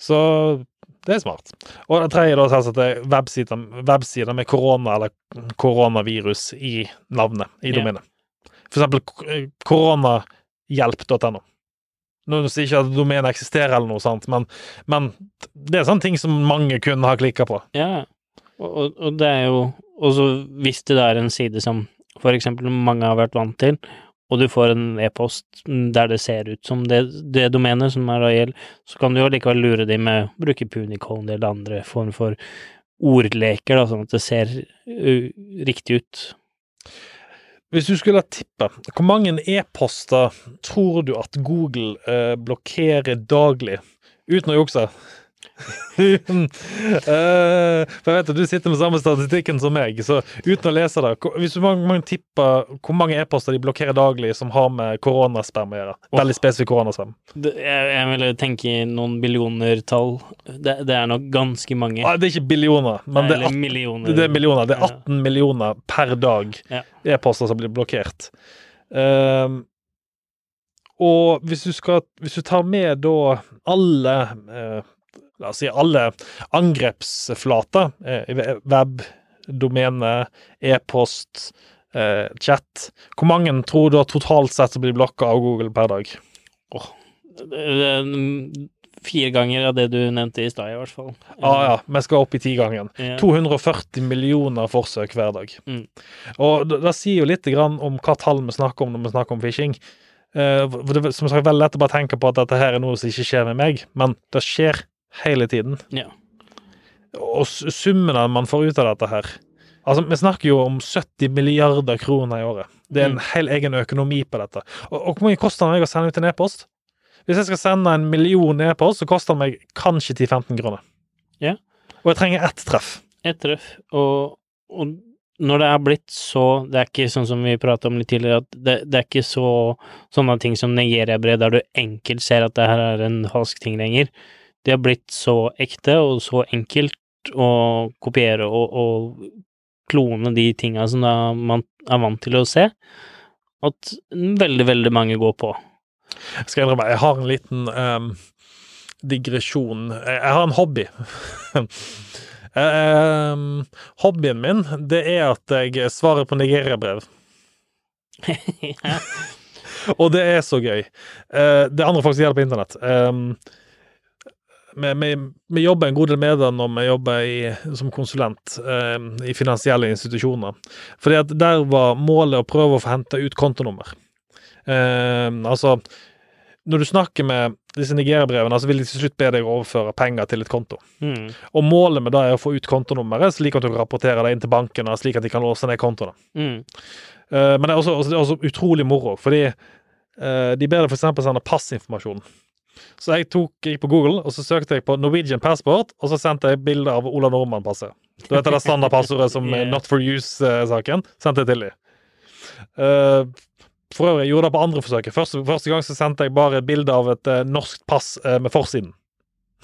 Så det er smart. Og det tredje da selvsagt er websider, websider med korona eller koronavirus i navnet, i domenet. Yeah. For eksempel eh, koronahjelp.no. Nå sier ikke at domenet eksisterer eller noe sånt, men, men det er sånne ting som mange kunne ha klikka på. Ja, og, og, og det er jo også hvis det er en side som for eksempel mange har vært vant til, og du får en e-post der det ser ut som det, det domenet som er reell, så kan du jo likevel lure dem med å bruke Punicone eller andre form for ordleker, da, sånn at det ser uh, riktig ut. Hvis du skulle tippe, hvor mange e-poster tror du at Google eh, blokkerer daglig, uten å jukse? Eh, for jeg vet at du sitter med samme statistikken som meg, så uten å lese det Hvis du mange, mange tipper hvor mange e-poster de blokkerer daglig som har med koronaspam å gjøre, veldig spesifikk koronaspam jeg, jeg vil tenke noen billionertall. Det, det er nok ganske mange. ah, Det er ikke billioner, men det er, Eller 18, millioner. det er millioner. Det er Ja. 18 millioner per dag Ja. e-poster som blir blokkert. Uh, og hvis du skal Hvis du tar med da alle eh, La oss si alle angrepsflater. Eh, web, domene, e-post, eh, chat. Hvor mange tror du har totalt sett blir blokka av Google per dag? Mm, Fire ganger av det du nevnte i stad, i hvert fall. Ah, ja, vi skal opp i tigangen. Ja. 240 millioner forsøk hver dag. Mm. Og det, det sier jo litt grann om hva tall vi snakker om når vi snakker om phishing. Uh, for det som sagt veldig lett å bare tenke på at dette her er noe som ikke skjer med meg, men det skjer hele tiden. Ja. Og summen man får ut av dette her Altså, vi snakker jo om 70 milliarder kroner i året. Det er en Mm. hel egen økonomi på dette. Og, og hvor mye koster det meg å sende ut en e-post? Hvis jeg skal sende en million e-post, så koster det meg kanskje 10-15 kroner. Ja. Og jeg trenger ett treff. Ett treff. Og, og når det er blitt så Det er ikke sånn som vi pratet om litt tidligere, at det, det er ikke så sånne ting som Nigeria-brev, der du enkelt ser at det her er en falsk ting lenger. Det har blitt så ekte og så enkelt å kopiere og, og klone de tinga som man er vant til å se, at veldig, veldig mange går på. Jeg skal innrømme, jeg har en liten um, digresjon. Jeg, har en hobby. um, hobbyen min, det er at jeg svarer på Nigeria-brev. Og det er så gøy. Uh, det andre folk sier gjør det på internett. Um, vi, jobber en god del med det når vi jobber i, som konsulent eh, i finansielle institusjoner. Fordi at der var målet å prøve å få hente ut kontonummer. Eh, altså, når du snakker med disse Nigeria-brevene, så vil de til slutt be deg å overføre penger til et konto. Mm. Og målet med det er å få ut kontonummeret, slik at du kan rapportere det inn til bankene, slik at de kan låse ned kontoene. Mm. Eh, men det er også, også, det er også utrolig moro, fordi eh, de ber deg f.eks. sende passinformasjon. Så jeg tok, gikk på Google, og så søkte jeg på Norwegian Passport, og så sendte jeg bilde av Ola Nordmann-passet. Du vet det standardpassordet som Yeah. yeah. Not for use-saken? Sendte jeg til dem. Uh, for øvrig, jeg gjorde det på andre forsøket. Første, første gang så sendte jeg bare et bilde av et uh, norsk pass uh, med forsiden.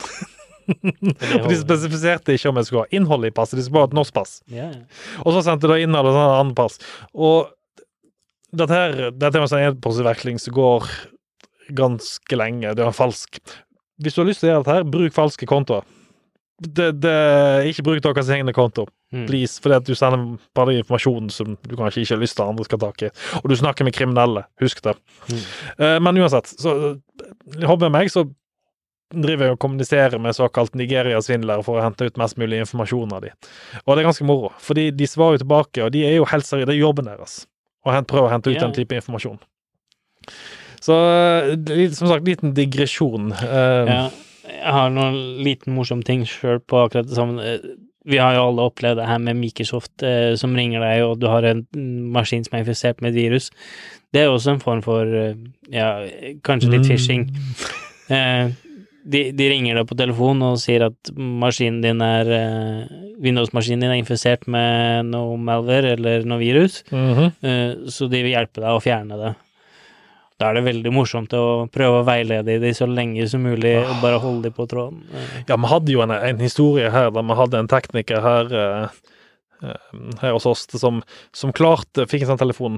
For de spesifiserte ikke om jeg skulle ha innholdet i passet, de skulle bare ha et norsk pass. Ja. Og så sendte jeg da innhold og sånn annet pass. Og dette her, dette er en sånn e-postutveksling som går ganske lenge. Det var falsk Hvis du har lyst til å gjøre dette her, bruk falske kontoer. Det, det, ikke bruk deres egne konto, Mm. please, fordi at du sender bare informasjon som du kanskje ikke har lyst til at andre skal ta tak i. Og du snakker med kriminelle, husk det. Mm. Uh, men uansett, så eh, hobbyen meg, så driver jeg og kommuniserer med såkalt Nigeria-svindlere for å hente ut mest mulig informasjon av de. Og det er ganske moro, fordi de svarer jo tilbake, og de er jo helt seriøse, det er jobben deres å prøve å hente ut yeah. den type informasjon. Så eh, som sagt, liten digresjon. Eh, Ja, jeg har noen liten morsom ting sjøl på akkurat det samme. Eh, Vi har jo alle opplevd det her med Microsoft eh, som ringer deg, og du har en mm, maskin som er infisert med et virus. Det er også en form for ja, kanskje litt phishing. Eh, de, de ringer deg på telefon og sier at maskinen din er Windows-maskinen din er infisert med noe malware eller noe virus, mhm. eh, så de vil hjelpe deg å fjerne det. Da er det veldig morsomt å prøve å veilede de så lenge som mulig, og bare holde de på tråden. Ja, vi hadde jo en, en historie her der vi hadde en tekniker her, eh, eh, her hos oss som, som klarte Fikk en sånn telefon.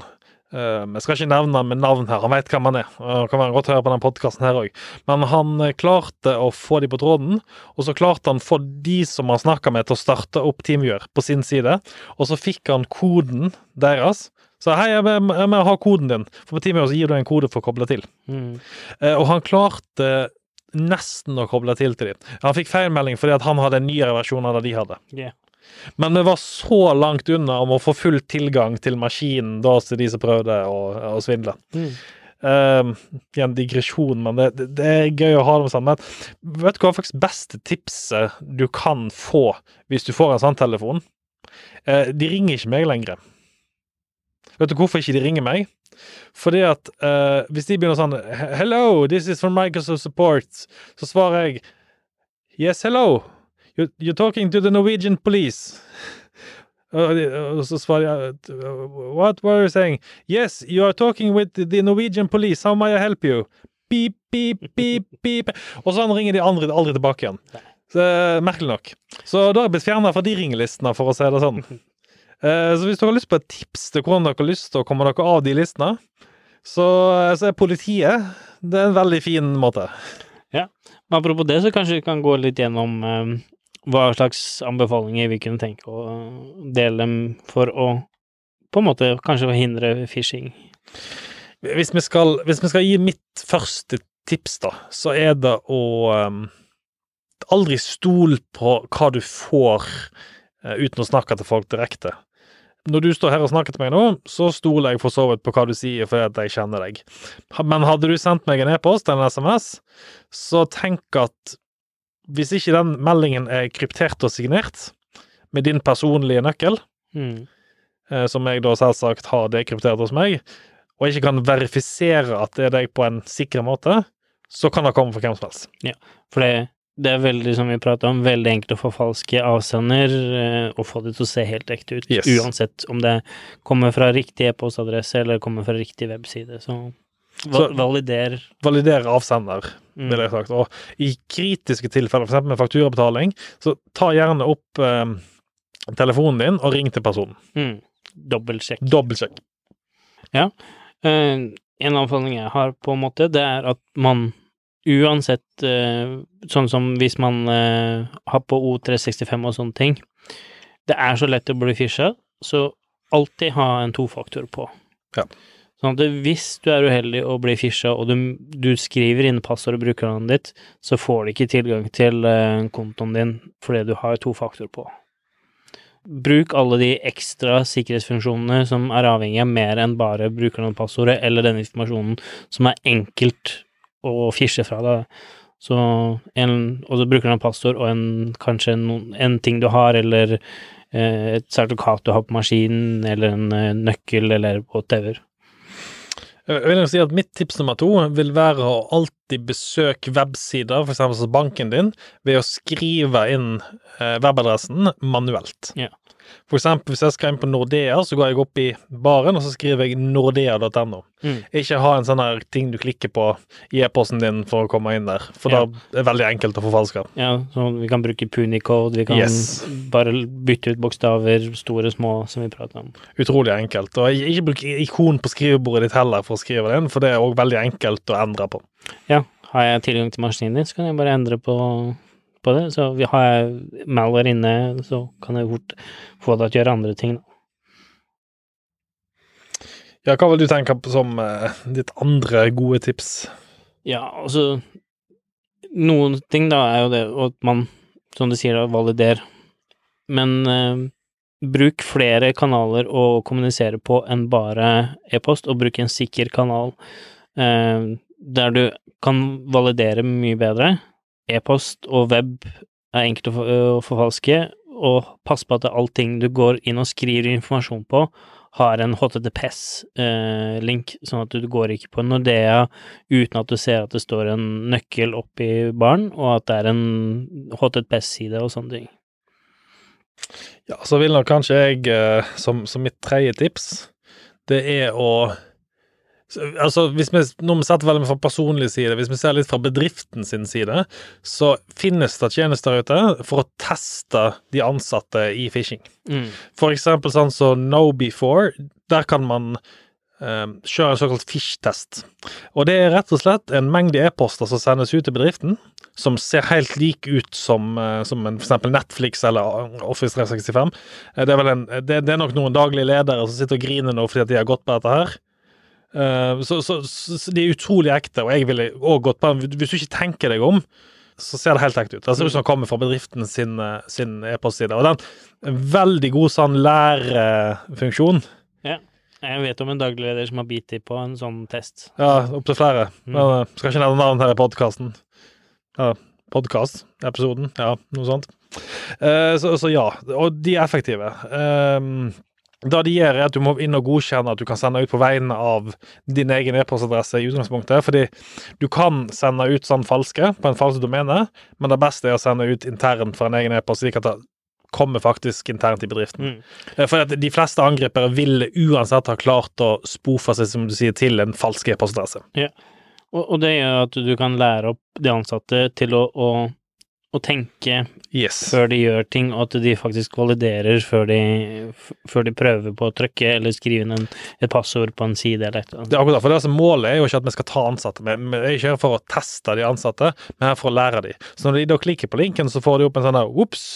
Eh, jeg skal ikke nevne han med navn her, han vet hvem han er. Uh, kan være godt høre på den podkasten her òg. Men han klarte å få de på tråden, og så klarte han å få de som han snakka med, til å starte opp TeamViewer på sin side, og så fikk han koden deres. Så hei, jeg vil, jeg vil ha koden din, for på så gir du en kode for å koble til. mm. Eh, og han klarte nesten å koble til til dem. Han fikk feilmelding fordi han hadde en nyere versjon av det de hadde. Yeah. Men vi var så langt unna om å få full tilgang til maskinen da til de som prøvde å, å svindle. Mm. Uh, en digresjon, men det, det, det er gøy å ha dem sånn. Men vet du hva faktisk beste tipset du kan få hvis du får en sånn telefon? Uh, de ringer ikke meg lenger. Vet du hvorfor ikke de ringer meg? Fordi at uh, hvis de begynner sånn Hello, this is from Microsoft Support, så svarer jeg Yes, hello. You're, you're talking to the Norwegian police. Og så svarer jeg What were you saying? Yes, you are talking with the Norwegian police. How may I help you? Beep, beep, beep, beep. Og sånn ringer de andre aldri tilbake igjen. Så, eh, merkelig nok. Så da har jeg blitt fjerna fra de ringelistene, for å si det sånn. Eh, Så hvis dere har lyst på et tips til hvordan dere har lyst til å komme dere av de listene, så, så er politiet det er en veldig fin måte. Ja, Men apropos det, så kanskje vi kan gå litt gjennom eh, hva slags anbefalinger vi kunne tenke å dele dem for å på en måte kanskje forhindre phishing. Hvis vi skal, hvis vi skal gi mitt første tips, da, så er det å um, aldri stol på hva du får eh, uten å snakke til folk direkte. Når du står her og snakker til meg nå, så stoler jeg for så vidt på hva du sier, fordi at jeg kjenner deg. Men hadde du sendt meg en e-post eller en SMS, så tenk at hvis ikke den meldingen er kryptert og signert med din personlige nøkkel, Mm. som jeg da selvsagt har dekryptert hos meg, og ikke kan verifisere at det er deg på en sikker måte, så kan det komme fra hvem som helst. Ja, For det, det er veldig, som vi prater om, veldig enkelt å forfalske avsender eh, og få det til å se helt ekte ut, Yes. uansett om det kommer fra riktig e-postadresse eller kommer fra riktig webside. Så, Så- valider valider avsender. Mm. ville jeg sagt. Og i kritiske tilfeller, f.eks. med fakturabetaling, så ta gjerne opp eh, telefonen din og ring til personen. Mm. Dobbeltsjekk. Dobbeltsjekk. Eh, en anbefaling jeg har, på en måte, det er at man uansett eh, Sånn som hvis man eh, har på O365 og sånne ting, det er så lett å bli fisha, så alltid ha en tofaktor på. Ja. Sånn at hvis du er uheldig og blir fisha, og du, du skriver inn passord og brukernavnet ditt, så får du ikke tilgang til uh, kontoen din fordi du har tofaktor på. Bruk alle de ekstra sikkerhetsfunksjonene som er avhengig av mer enn bare brukernavn passordet, eller den informasjonen som er enkelt å fisje fra deg. Så en, og så bruker du en passord og en, kanskje en, en ting du har, eller eh, et sertifikat du har på maskinen, eller en eh, nøkkel, eller whatever. Jeg vil si at Mitt tips nummer to vil være å alltid besøke websider, f.eks. banken din, ved å skrive inn eh, webadressen manuelt. Ja. For eksempel hvis jeg skal inn på Nordea, så går jeg opp i baren, og så skriver jeg nordea.no. Mm. Ikke ha en sånn her ting du klikker på i e-posten din for å komme inn der, for Ja. da er det veldig enkelt å forfalske. Ja, så vi kan bruke Punicode, vi kan Yes. bare bytte ut bokstaver, store, små, som vi prater om. Utrolig enkelt. Og ikke bruk ikon på skrivebordet ditt heller for å skrive det inn, for det er òg veldig enkelt å endre på. Ja, har jeg tilgang til maskinen din, så kan jeg bare endre på, på det. Så vi har jeg malware inne, så kan jeg fort få deg til å gjøre andre ting. Ja, hva vil du tenke på som eh, ditt andre gode tips? Ja, altså Noen ting da er jo det at man, som du sier, da, validerer. Men eh, bruk flere kanaler å kommunisere på enn bare e-post, og bruk en sikker kanal eh, der du kan validere mye bedre. E-post og web er enkelt å, for, å forfalske, og pass på at allting du går inn og skriver informasjon på, har en HTTPS-link, sånn at du går ikke på Nordea uten at du ser at det står en nøkkel oppi baren, og at det er en HTTPS-side og sånne ting. Ja, så vil nok kanskje jeg, som, som mitt tredje tips, det er å Altså, hvis vi, Nå vi setter veldig fra personlig side, hvis vi ser litt fra bedriften sin side, så finnes det tjenester ute for å teste de ansatte i phishing. Mm. For eksempel sånn som KnowBe4, der kan man eh, kjøre en såkalt fish-test. Og det er rett og slett en mengde e-poster som sendes ut til bedriften, som ser helt lik ut som, eh, som en, for eksempel Netflix eller Office 365. Eh, Det er, vel en, det, det er nok noen daglige ledere som sitter og griner nå fordi at de har gått på dette her. Eh, så, så, så, de er utrolig ekte, og jeg ville òg gått på den. Hvis du ikke tenker deg om, så ser det helt ekte ut. Det ser ut som det kommer fra bedriften sin, eh, sin e-postside. Og den en veldig god sånn lærefunksjon. Jeg vet om en daglig leder som har bitt i på en sånn test. Ja, opptil flere. Mm. Men eh, skal ikke nevne navn her i podkasten. Ja, podkast-episoden. Ja, noe sånt. Uh, så, så ja, og de er effektive. Um, det de gjør, er at du må inn og godkjenne at du kan sende ut på vegne av din egen e-postadresse i utgangspunktet, fordi du kan sende ut sånn falske på en falsk domene, men det beste er å sende ut internt for en egen e-post, slik at det kommer faktisk internt i bedriften. Mm. Eh, For de fleste angripere vil uansett ha klart å spofe seg, som du sier, til en falsk e-postadresse. Og, og det gjør at du kan lære opp de ansatte til å, å, å tenke Yes. før de gjør ting, og at de faktisk validerer før de, før de prøver på å trykke eller skrive inn en, et passord på en side eller et eller annet. Det er akkurat for Målet er jo ikke at vi skal ta ansatte. Vi vi er ikke her for å teste de ansatte, men her for å lære de. Så når de da klikker på linken, så får de opp en sånn der Ops,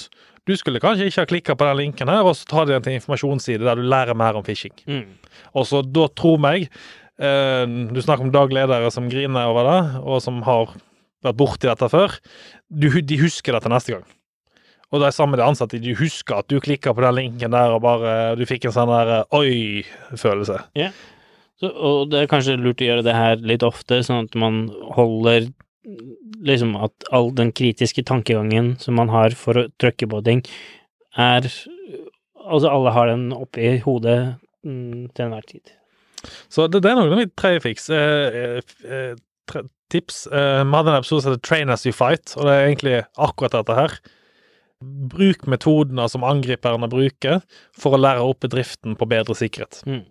du skulle kanskje ikke ha klikka på den linken her, og så tar de den til en informasjonsside der du lærer mer om phishing. Mm. Og så da, tror meg eh, Du snakker om dagledere som griner over det, og som har vært borti dette før. Du, de husker det til neste gang. Og det er samme de ansatte. De husker at du klikka på den linken der, og bare du fikk en sånn der eh, oi-følelse. Så, og det er kanskje lurt å gjøre det her litt ofte, sånn at man holder liksom at all den kritiske tankegangen som man har for å trykke på ting, er Altså alle har den oppi hodet mm, til enhver tid. Så det, det er noen av mitt tre fiks. Eh, eh, tre, tips. Eh, vi hadde en episode som heter Train as you fight, og det er egentlig akkurat dette her. Bruk metodene som angriperne bruker for å lære opp bedriften på bedre sikkerhet. Mm.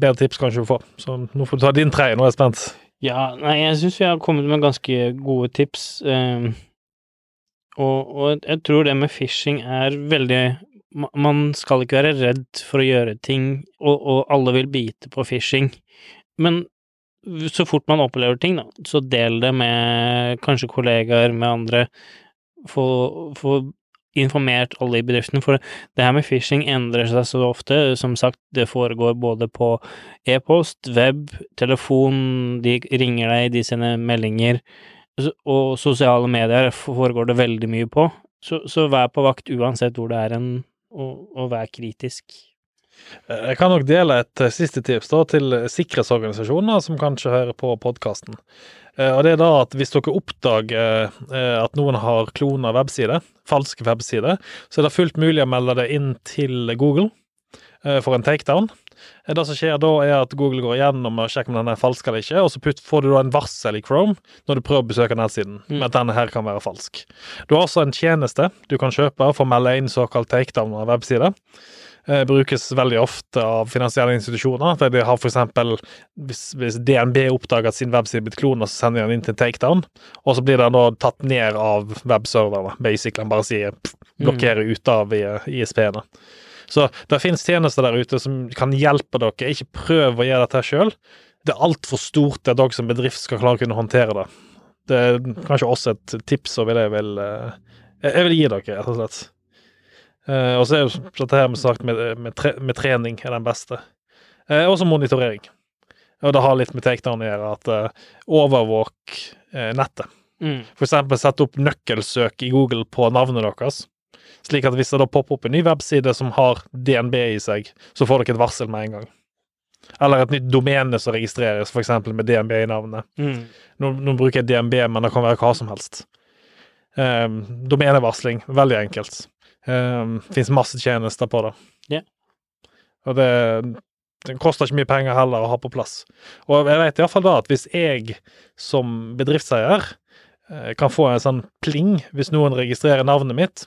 Bedre tips kan ikke du få. Så nå får du ta din tre. Nå er jeg spent. Ja, nei, jeg syns vi har kommet med ganske gode tips. eh, og, og jeg tror det med phishing er veldig Man skal ikke være redd for å gjøre ting, og, og alle vil bite på phishing. Men så fort man opplever ting, da, så del det med kanskje kollegaer, med andre. Få, få informert alle i bedriften, for det her med phishing endrer seg så ofte. Som sagt, det foregår både på e-post, web, telefon, de ringer deg, de sender meldinger, og sosiale medier foregår det veldig mye på. Så, så vær på vakt uansett hvor det er en, og, og vær kritisk. Eh, Jeg kan nok dele et eh, siste tips da, til sikkerhetsorganisasjoner som kanskje hører på podkasten. Og det er da at hvis dere oppdager eh, at noen har klona webside, falske websider, så er det fullt mulig å melde det inn til Google eh, for en takedown. Eh, Det som skjer da, er at Google går igjennom og sjekker om den er falsk eller ikke, og så får du da en varsel i Chrome når du prøver å besøke nettsiden Mm. med at denne her kan være falsk. Du har også en tjeneste du kan kjøpe for å melde inn såkalt takedown av websider eh, brukes veldig ofte av finansielle institusjoner. Der de har eksempel, hvis, hvis DNB oppdager at sin webside blitt klona, så sender de den inn til takedown, og så blir den da tatt ned av webserverne. Basically, bare sier pff, blokkerer ut av ISP-ene. Så det finnes tjenester der ute som kan hjelpe dere. Ikke prøv å gjøre dette sjøl. Det er altfor stort at dere som bedrift skal klare å kunne håndtere det. Det er kanskje også et tips som jeg vil, eh, jeg vil gi dere, rett og slett. Eh, og så er jo dette her med sagt med, med, tre, med trening er den beste. Eh, også monitorering. Og det har litt med takedown å gjøre, at uh, overvåk nettet. Mm. For eksempel sette opp nøkkelsøk i Google på navnet deres. Slik at hvis det da popper opp en ny webside som har DNB i seg, så får dere et varsel med en gang. Eller et nytt domene som registreres, f.eks. med DNB i navnet. Mm. Nå, nå bruker jeg DNB, men det kan være hva som helst. Um, domenevarsling, veldig enkelt. Um, Fins masse tjenester på det. Ja. Og det, det koster ikke mye penger heller å ha på plass. Og jeg vet iallfall da at hvis jeg som bedriftseier eh, kan få en sånn pling hvis noen registrerer navnet mitt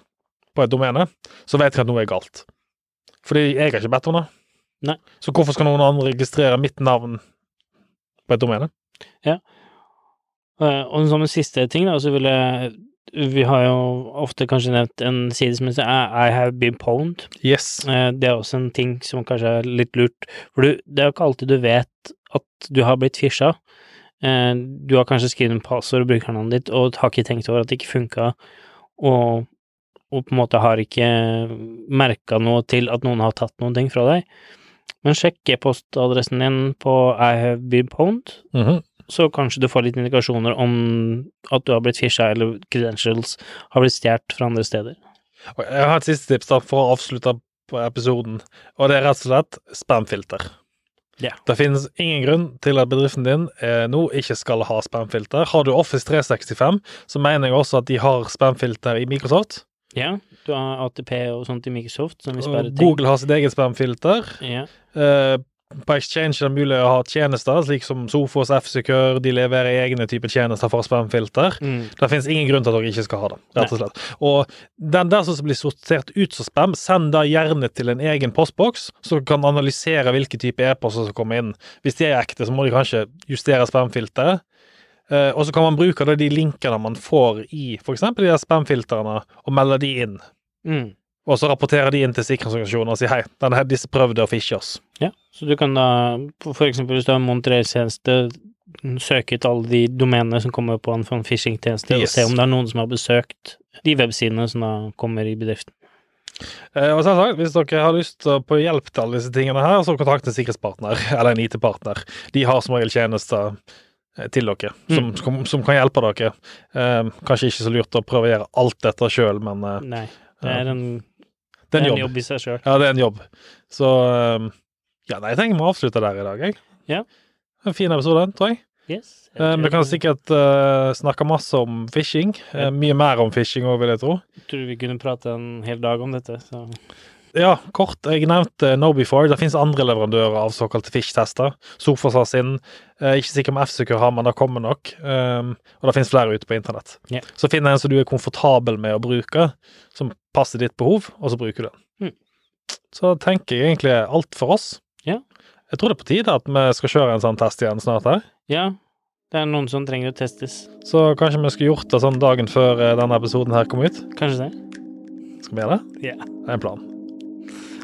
på et domene, så vet jeg at noe er galt. Fordi jeg har ikke bedt om det. Nei. Så hvorfor skal noen andre registrere mitt navn på et domene? Ja. Og som en siste ting, da, så vil jeg Vi har jo ofte kanskje nevnt en side som heter I have been pwned. Yes. Eh, Det er også en ting som kanskje er litt lurt, for du, det er jo ikke alltid du vet at du har blitt fisha. Eh, Du har kanskje skrevet en passord og brukernavnet ditt, og har ikke tenkt over at det ikke funka, og, og på en måte har ikke merka noe til at noen har tatt noen ting fra deg. Men sjekk e-postadressen din på I have been pwned, Mhm. Så kanskje du får litt indikasjoner om at du har blitt fisha, eller credentials har blitt stjålet fra andre steder. Jeg har et siste tips da for å avslutte episoden, og det er rett og slett spamfilter. Yeah. Det finnes ingen grunn til at bedriften din eh, nå ikke skal ha spamfilter. Har du Office 365, så mener jeg også at de har spamfilter i Microsoft. Ja, du har ATP og sånt i Microsoft. Google har sitt eget spamfilter. Ja. Eh, på Exchange er det mulig å ha tjenester, slik som Sofos, F-Secure. De leverer egne typer tjenester for spamfilter. Mm. Det finnes ingen grunn til at dere ikke skal ha det, rett og slett. Og den der som blir sortert ut som spam, send da gjerne til en egen postboks, så kan analysere hvilke type e-poster som kommer inn. Hvis de er ekte, så må de kanskje justere spamfilteret. Eh, og så kan man bruke da de linkene man får i f.eks. de der spamfiltrene, og melde de inn. Mm. Og så rapporterer de inn til sikkerhetsorganisasjonen og sier hei, denne disse prøvde å fishe oss. Ja, så du kan da, eksempel hvis du har en monterertjeneste, søke ut alle de domenene som kommer på en sånn phishing-tjeneste, og se om det er noen som har besøkt de websidene som da kommer i bedriften. Eh, og selvsagt, sagt, Hvis dere har lyst til å få hjelp til alle disse tingene her, så kontakt en sikkerhetspartner eller en IT-partner. De har som regel tjenester eh, til dere som, som, som kan hjelpe dere. Eh, kanskje ikke så lurt å prøve å gjøre alt dette sjøl, men eh, Nei, det er en, det er en jobb. i seg sjøl. Ja, det er en jobb. Så eh, Ja, nei, jeg tenker vi avslutter der i dag, jeg. Ja. En fin episode, tror jeg. Yes. jeg Eh, tror vi kan sikkert uh, snakke masse om fishing. Eh, mye mer om fishing òg, vil jeg tro. Jeg tror vi kunne prate en hel dag om dette, så Ja, kort. Jeg nevnte KnowBefore. Det finnes andre leverandører av såkalte fish-tester. Sofas har sin. Eh, ikke sikker om F-Secure har, men det kommer nok. Um, og det finnes flere ute på internett. Yeah. Så finn en som du er komfortabel med å bruke, som passer ditt behov, og så bruker du den. Mm. Så tenker jeg egentlig alt for oss. Yeah. Jeg tror det er på tide at vi skal kjøre en sånn test igjen snart her. Ja, Det er noen som trenger å testes. Så kanskje vi skulle gjort det sånn dagen før eh, denne episoden her kom ut? Kanskje det? Skal vi gjøre det? Ja. Det er en plan.